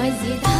mas idade.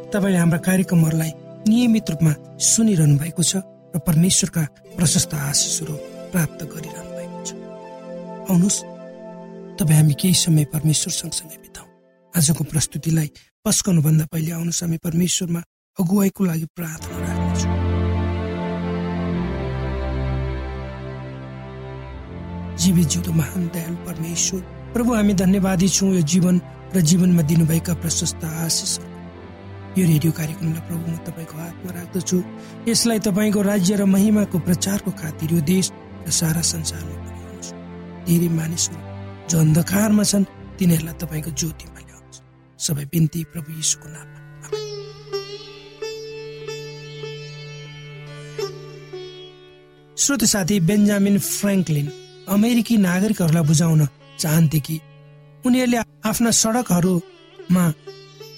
तपाईँले हाम्रा कार्यक्रमहरूलाई नियमित रूपमा सुनिरहनु भएको छ र परमेश्वरका प्रशस्त आशिषहरू प्राप्त गरिरहनु भएको छ। आउनुहोस् तपाईँ हामी केही समय परमेश्वर सँगसँगै बिताउँ। आजको प्रस्तुतिलाई पस्कनुभन्दा पहिले आउनुहोस् हामी परमेश्वरमा अगुवाईको लागि प्रार्थना राख्नेछौँ। जीवित जिउँदो महान दयालु परमेश्वर प्रभु हामी धन्यवादी छौँ यो जीवन र जीवनमा दिनुभएका प्रशस्त आशिष यो रेडियो कार्यक्रमलाई प्रभु म तपाईँको हातमा राख्दछु। यसलाई तपाईँको राज्य र महिमाको प्रचारको खातिर यो देश र सारा संसारमा पुर्याउनुहोस्। धेरै मानिसहरू जो अन्धकारमा छन् तिनीहरूलाई तपाईँको ज्योतिमा ल्याउनुहोस् सबै बिन्ती प्रभु यीशुको नाममा। श्रोत साथी बेन्जामिन फ्रेङ्कलिन अमेरिकी नागरिकहरूलाई बुझाउन चाहन्थे कि उनीहरूले आफ्ना सडकहरूमा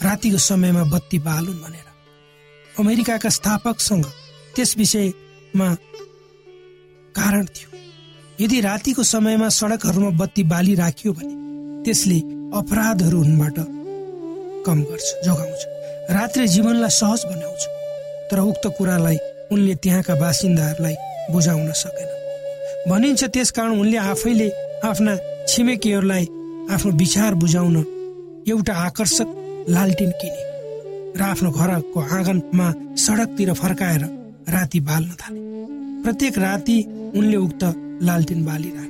रातिको समयमा बत्ती बालुन् भनेर। अमेरिकाका स्थापकसँग त्यस विषयमा कारण थियो। यदि रातिको समयमा सडकहरूमा बत्ती बाली राखियो भने त्यसले अपराधहरू हुनबाट कम गर्छ जोगाउँछ। रात्रि जीवनलाई सहज बनाउँछ तर उक्त कुरालाई उनले त्यहाँका बासिन्दाहरूलाई बुझाउन सकेन। भनिन्छ त्यसकारण उनले आफैले आफ्ना छिमेकीहरूलाई आफ्नो विचार बुझाउन एउटा आकर्षक लालटिन किने र आफ्नो घरको आँगनमा सडकतिर फर्काएर राति बाल्न थाले। प्रत्येक राति उनले उक्त लालटिन बालिरहे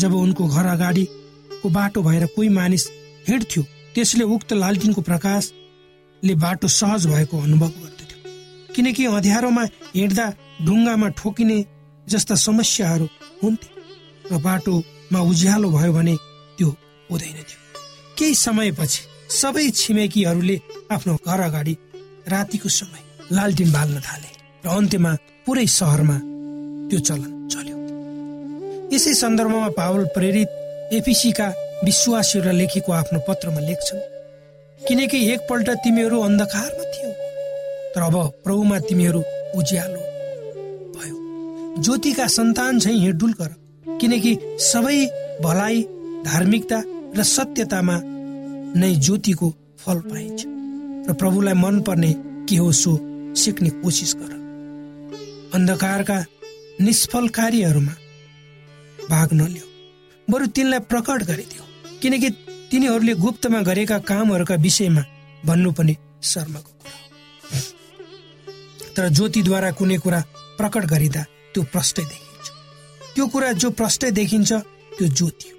जब उनको घर अगाडिको बाटो भएर कोही मानिस हिँड्थ्यो त्यसले उक्त लालटिनको प्रकाशले बाटो सहज भएको अनुभव गर्दथ्यो। किनकि अँध्यारोमा हिँड्दा ढुङ्गामा ठोकिने जस्ता समस्याहरू हुन्थे र बाटोमा उज्यालो भयो भने त्यो हुँदैन थियो केही समयपछि सबै छिमेकीहरूले आफ्नो घर अगाडि रातिको समय लालटिन बाल्न थाले र अन्त्यमा पुरै सहरमा त्यो चलन चल्यो। यसै सन्दर्भमा पावल प्रेरित एपिसीका विश्वासीहरूलाई लेखेको आफ्नो पत्रमा लेख्छन् किनकि एकपल्ट तिमीहरू अन्धकारमा थियो तर अब प्रभुमा तिमीहरू उज्यालो भयो। ज्योतिका सन्तान चाहिँ हिँडुल गर किनकि सबै भलाइ धार्मिकता र सत्यतामा नै ज्योतिको फल पाइन्छ। र प्रभुलाई मनपर्ने के हो सो सिक्ने कोसिस गर। अन्धकारका निष्फल कार्यहरूमा भाग नलियो बरु तिनलाई प्रकट गरिदियो। किनकि तिनीहरूले गुप्तमा गरेका कामहरूका विषयमा भन्नु पनि शर्माको कुरा तर ज्योतिद्वारा कुनै कुरा प्रकट गरिँदा त्यो प्रष्टै देखिन्छ। त्यो कुरा जो प्रष्टै देखिन्छ त्यो ज्योति हो।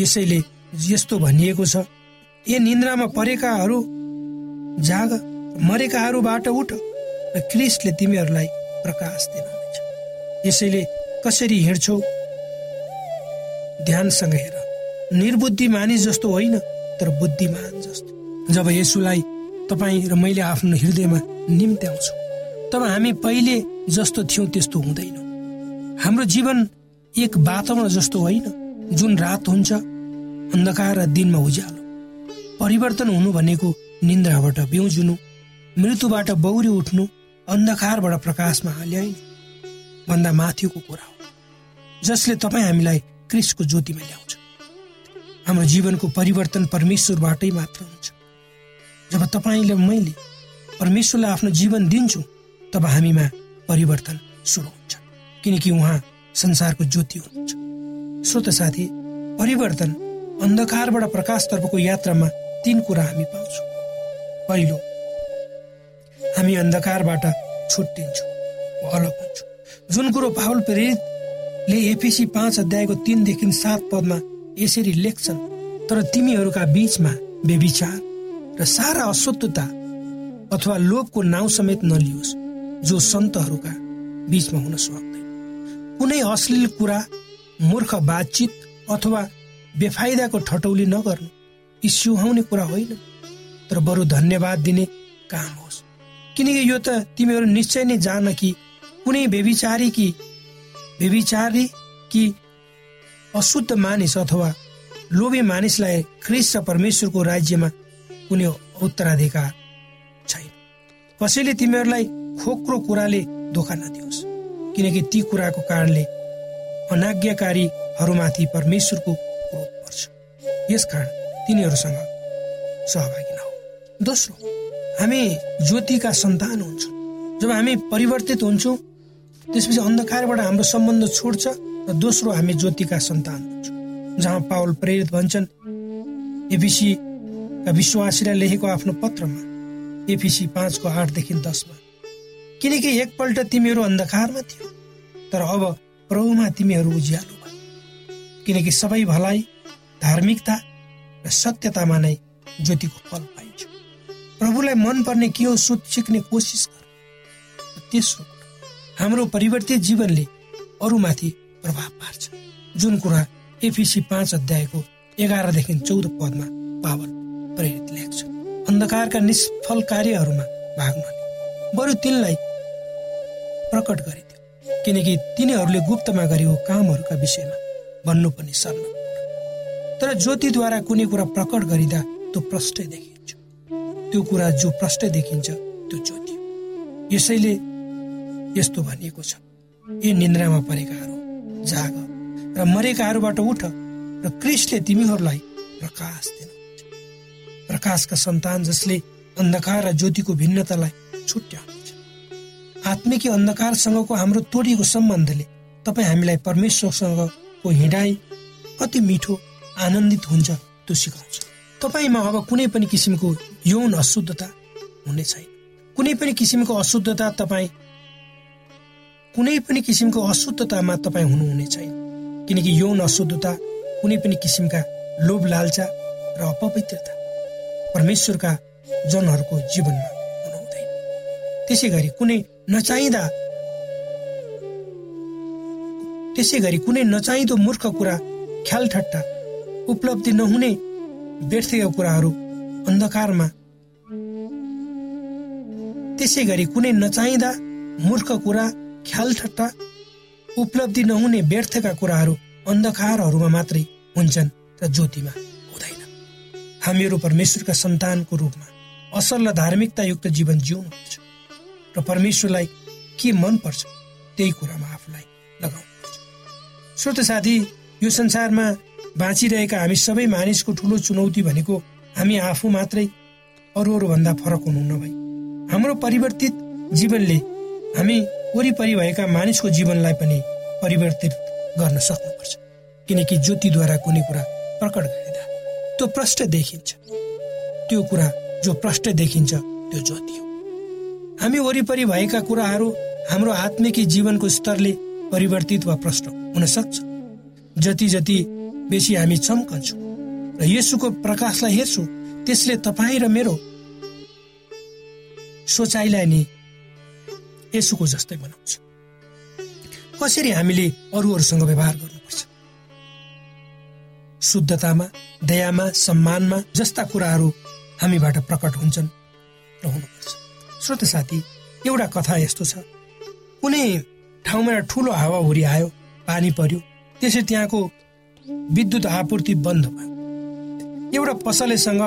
यसैले यस्तो भनिएको छ। ए निन्द्रामा परेकाहरू जाग मरेकाहरूबाट उठ र क्रिसले तिमीहरूलाई प्रकाश दिनुहुनेछ। यसैले कसरी हिँड्छौ? ध्यानसँग हेर। निर्बुद्धि मानिस जस्तो होइन तर बुद्धिमान जस्तो। जब यसुलाई तपाईँ र मैले आफ्नो हृदयमा निम्त्याउँछु तब हामी पहिले जस्तो थियौँ त्यस्तो हुँदैनौँ। हाम्रो जीवन एक वातावरण जस्तो होइन जुन रात हुन्छ अन्धकार र दिनमा उज्यालो। परिवर्तन हुनु भनेको निन्द्राबाट बिउजुनु मृत्युबाट बौरी उठ्नु अन्धकारबाट प्रकाशमा ल्याइनु भन्दा माथिको कुरा हो जसले तपाईँ हामीलाई क्रिसको ज्योतिमा ल्याउँछ। हाम्रो जीवनको परिवर्तन परमेश्वरबाटै मात्र हुन्छ। जब तपाईँले मैले परमेश्वरलाई आफ्नो जीवन दिन्छु तब हामीमा परिवर्तन सुरु हुन्छ किनकि उहाँ संसारको ज्योति हुनुहुन्छ। श्रोत साथी परिवर्तन अन्धकारबाट प्रकाशतर्फको यात्रामा तीन कुरा हामी पाउँछौँ। पहिलो हामी अन्धकारबाट छुट्टिन्छौँ अलग हुन्छौँ। जुन कुरो पावल प्रेरितले एपिसी पाँच अध्यायको तिनदेखि सात पदमा यसरी लेख्छन् तर तिमीहरूका बीचमा बेविचार र सारा अशुद्धता अथवा लोभको नाउँ समेत नलियोस् जो सन्तहरूका बीचमा हुन सक्दैन। कुनै अश्लील कुरा मूर्ख बातचित अथवा बेफाइदाको ठटौली नगर्नु। यी सुहाउने कुरा होइन। तर बरु धन्यवाद दिने काम होस्। किनकि यो त तिमीहरू निश्चय नै जान कि कुनै बेबिचारी कि बेबिचारी कि अशुद्ध मानिस अथवा लोभी मानिसलाई ख्रिस र परमेश्वरको राज्यमा कुनै उत्तराधिकार छैन। कसैले तिमीहरूलाई खोक्रो कुराले धोका नदियोस्। किनकि ती कुराको कारणले अनाज्ञाकारीहरूमाथि परमेश्वरको यसकारण तिनीहरूसँग सहभागी नहो। दोस्रो हामी ज्योतिका सन्तान हुन्छौँ। जब हामी परिवर्तित हुन्छौँ त्यसपछि अन्धकारबाट हाम्रो सम्बन्ध छोड्छ र दोस्रो हामी ज्योतिका सन्तान हुन्छौँ। जहाँ पावल प्रेरित भन्छन् एबिसीका विश्वासीलाई लेखेको आफ्नो पत्रमा एपिसी पाँचको आठदेखि दसमा किनकि एकपल्ट तिमीहरू अन्धकारमा थियो तर अब प्रभुमा तिमीहरू उज्यालो भयो किनकि सबै भलाइ धार्मिकता र सत्यतामा नै ज्योतिको फल पाइन्छ। प्रभुलाई मनपर्ने के हो सोच सिक्ने कोसिस गर। तेस्रो हाम्रो परिवर्तित जीवनले अरूमाथि प्रभाव पार्छ। जुन कुरा एफिसी पाँच अध्यायको एघारदेखि चौध पदमा पावल प्रेरित लेख्छ। अन्धकारका निष्फल कार्यहरूमा भाग नले बरु तिनलाई प्रकट गरिदियो किनकि तिनीहरूले गुप्तमा गरेको कामहरूका विषयमा भन्नुपर्ने सर्न तर ज्योतिद्वारा कुनै कुरा प्रकट गरिँदा त्यो प्रष्टै देखिन्छ। त्यो कुरा जो प्रष्ट देखिन्छ त्यो ज्योति यसैले यस्तो भनिएको छ। ए निन्द्रामा परेकाहरू जाग र मरेकाहरूबाट उठ र क्रिस्टले तिमीहरूलाई प्रकाश दिनुहुन्छ। प्रकाशका सन्तान जसले अन्धकार र ज्योतिको भिन्नतालाई छुट्याउनुहुन्छ। आत्मिकी अन्धकारसँगको हाम्रो तोडिएको सम्बन्धले तपाईँ हामीलाई परमेश्वरसँगको हिँडाइ कति मिठो आनन्दित हुन्छ त्यो सिकाउँछ। तपाईँमा अब कुनै पनि किसिमको यौन अशुद्धता हुने छैन। कुनै पनि किसिमको अशुद्धता तपाईँ कुनै पनि किसिमको अशुद्धतामा तपाईँ हुनुहुने छैन। किनकि यौन अशुद्धता कुनै पनि किसिमका लोभ लालचा र अपवित्रता परमेश्वरका जनहरूको जीवनमा हुनुहुँदैन। त्यसै गरी कुनै नचाहिँदा त्यसै गरी कुनै नचाहिँदो मूर्ख कुरा ख्याल ठट्टा उपलब्धि नहुने व्यर्थका कुराहरू अन्धकारमा। त्यसै गरी कुनै नचाहिँदा मूर्ख कुरा ख्याल ठट्टा उपलब्धि नहुने व्यर्थका कुराहरू अन्धकारहरूमा मात्रै हुन्छन् र ज्योतिमा हुँदैन। हामीहरू परमेश्वरका सन्तानको रूपमा असल र धार्मिकतायुक्त जीवन जिउनुपर्छ र परमेश्वरलाई के मनपर्छ त्यही कुरामा आफूलाई लगाउनुपर्छ। श्रोत साथी यो संसारमा बाँचिरहेका हामी सबै मानिसको ठुलो चुनौती भनेको हामी आफू मात्रै अरू अरूभन्दा फरक हुनु नभई हाम्रो परिवर्तित जीवनले हामी वरिपरि भएका मानिसको जीवनलाई पनि परिवर्तित गर्न सक्नुपर्छ। किनकि ज्योतिद्वारा कुनै कुरा प्रकट गरिँदा त्यो प्रष्ट देखिन्छ। त्यो कुरा जो प्रष्ट देखिन्छ त्यो ज्योति हो। हामी वरिपरि भएका कुराहरू हाम्रो आत्मिकी जीवनको स्तरले परिवर्तित वा प्रष्ट हुन सक्छ। जति जति बेसी हामी चम्कन्छौँ र यसुको प्रकाशलाई हेर्छौँ त्यसले तपाईँ र मेरो सोचाइलाई नि यसुको जस्तै बनाउँछ। कसरी हामीले अरूहरूसँग व्यवहार गर्नुपर्छ? शुद्धतामा दयामा सम्मानमा जस्ता कुराहरू हामीबाट प्रकट हुन्छन् र हुनुपर्छ। श्रोत साथी एउटा कथा यस्तो छ। कुनै ठाउँमा ठुलो हावाहुरी आयो पानी पर्यो त्यसै त्यहाँको विद्युत आपूर्ति बन्द भयो। एउटा पसलेसँग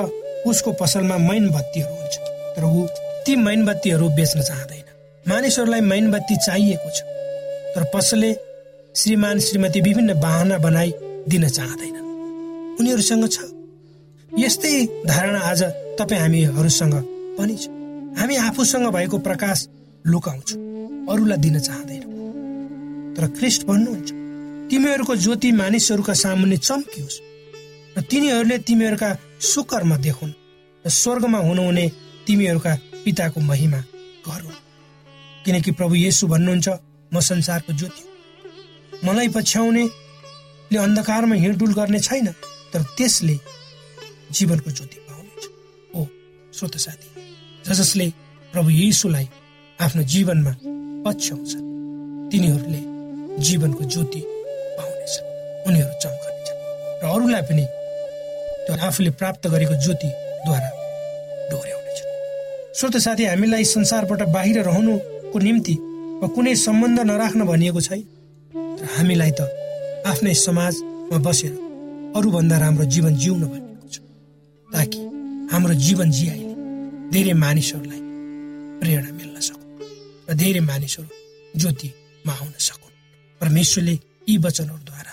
उसको पसलमा मैन बत्तीहरू हुन्छ तर ऊ ती मैन बत्तीहरू बेच्न चाहँदैन। मानिसहरूलाई मैनबत्ती चाहिएको छ तर पसलले श्रीमान श्रीमती विभिन्न बाहना बनाई दिन चाहँदैनन् उनीहरूसँग छ। यस्तै धारणा आज तपाईँ हामीहरूसँग पनि छ। हामी आफूसँग भएको प्रकाश लुकाउँछौँ अरूलाई दिन चाहँदैनौँ। तर ख्रिस्ट भन्नुहुन्छ तिमीहरूको ज्योति मानिसहरूका सामुन्ने चम्कियोस् र तिनीहरूले तिमीहरूका सुकर्म देखुन् र स्वर्गमा हुनुहुने तिमीहरूका पिताको महिमा गरून्। किनकि प्रभु येसु भन्नुहुन्छ म संसारको ज्योति मलाई पछ्याउनेले अन्धकारमा हिँडडुल गर्ने छैन तर त्यसले जीवनको ज्योति पाउनेछ। ओ श्रोत साथी जसले प्रभु येसुलाई आफ्नो जीवनमा पछ्याउँछ तिनीहरूले जीवनको ज्योति उनीहरू चम्कनेछ र अरूलाई पनि त्यो आफूले प्राप्त गरेको ज्योतिद्वारा डोर्याउनेछ श्रोत साथी हामीलाई संसारबाट बाहिर रहनुको निम्ति वा कुनै सम्बन्ध नराख्न भनिएको छैन। हामीलाई त आफ्नै समाजमा बसेर अरूभन्दा राम्रो जीवन जिउन भनिएको छ। ताकि हाम्रो जीवन जियाइले धेरै मानिसहरूलाई प्रेरणा मिल्न सकुन् र धेरै मानिसहरू ज्योतिमा आउन सकुन्। परमेश्वरले यी वचनहरूद्वारा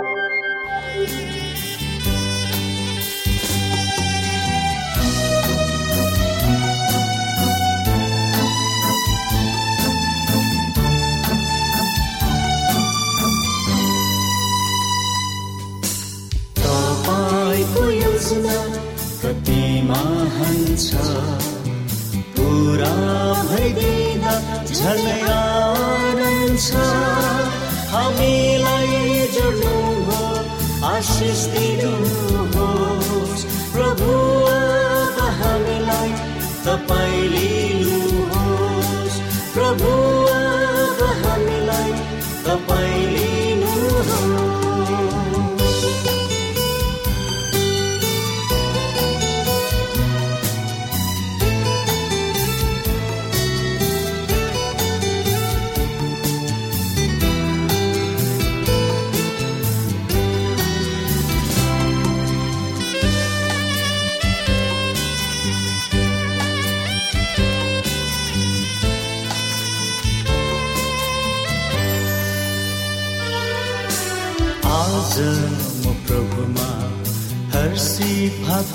छ। पुरा भइदिँदा झनै आनन्द छ। हामीलाई जोड्नु हो आशिष दिनुहोस् प्रभु हामीलाई तपाईँ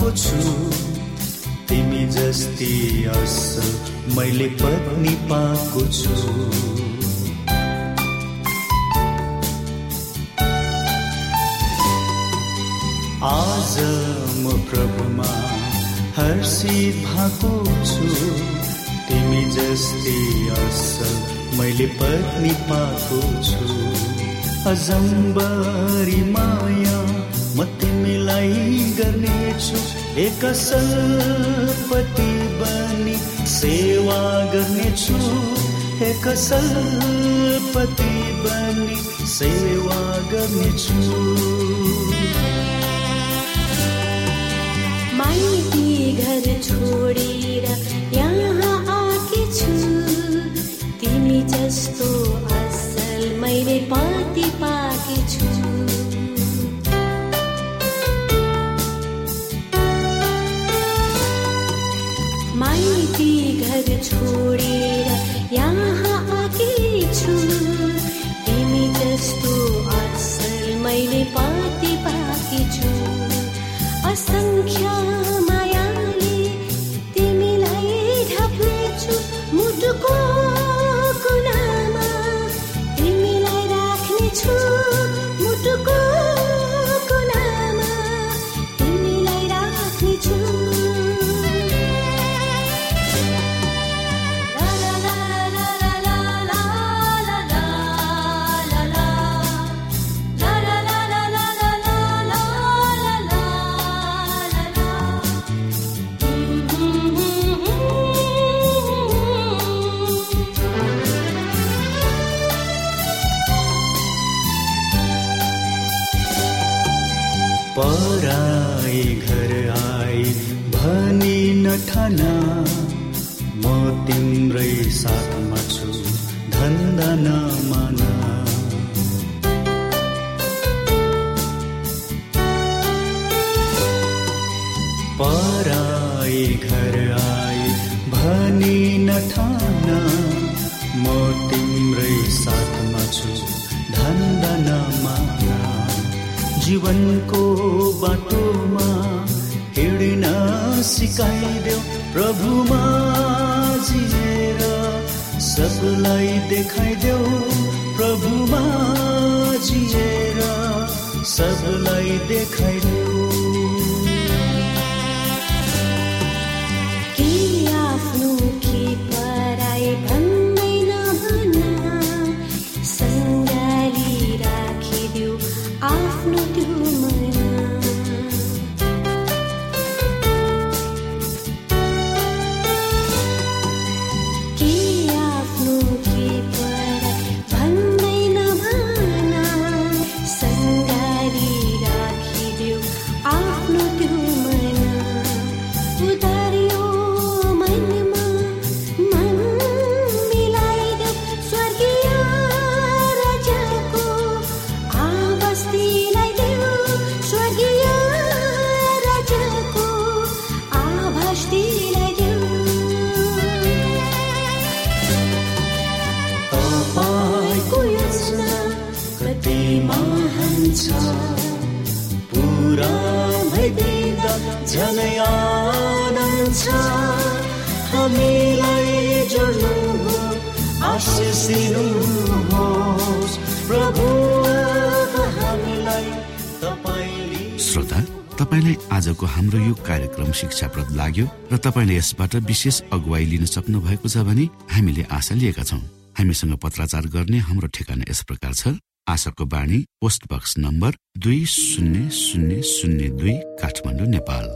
भएको छु तिमी जस्ती असल मैले पत्नी पाएको छु। आज म प्रभुमा हर्षित भएको छु। तिमी जस्ती असल मैले पत्नी पाएको छु। अजम्बरी माया म तिमीलाई गर्नेछु एक असल पति बनी सेवा गर्नेछु एक असल पति बनी सेवा गर्नेछु। माइती घर छोडेर यहाँ आके छु तिमी जस्तो छु। धन्दा नमाना जीवनको बाटोमा हिँड्न सिकाइदेऊ। प्रभुमा जिएर सबलाई देखाइदेऊ। प्रभुमा जिएर सबलाई देखाइदेऊ। श्रोता तपाईँलाई आजको हाम्रो यो कार्यक्रम शिक्षाप्रद लाग्यो र तपाईँले यसबाट विशेष अगुवाई लिन सक्नु भएको छ भने हामीले आशा लिएका छौँ। हामीसँग पत्राचार गर्ने हाम्रो ठेगाना यस प्रकार छ। आशाको बाणी पोस्ट बक्स नम्बर दुई शून्य शून्य शून्य दुई काठमाडौँ नेपाल।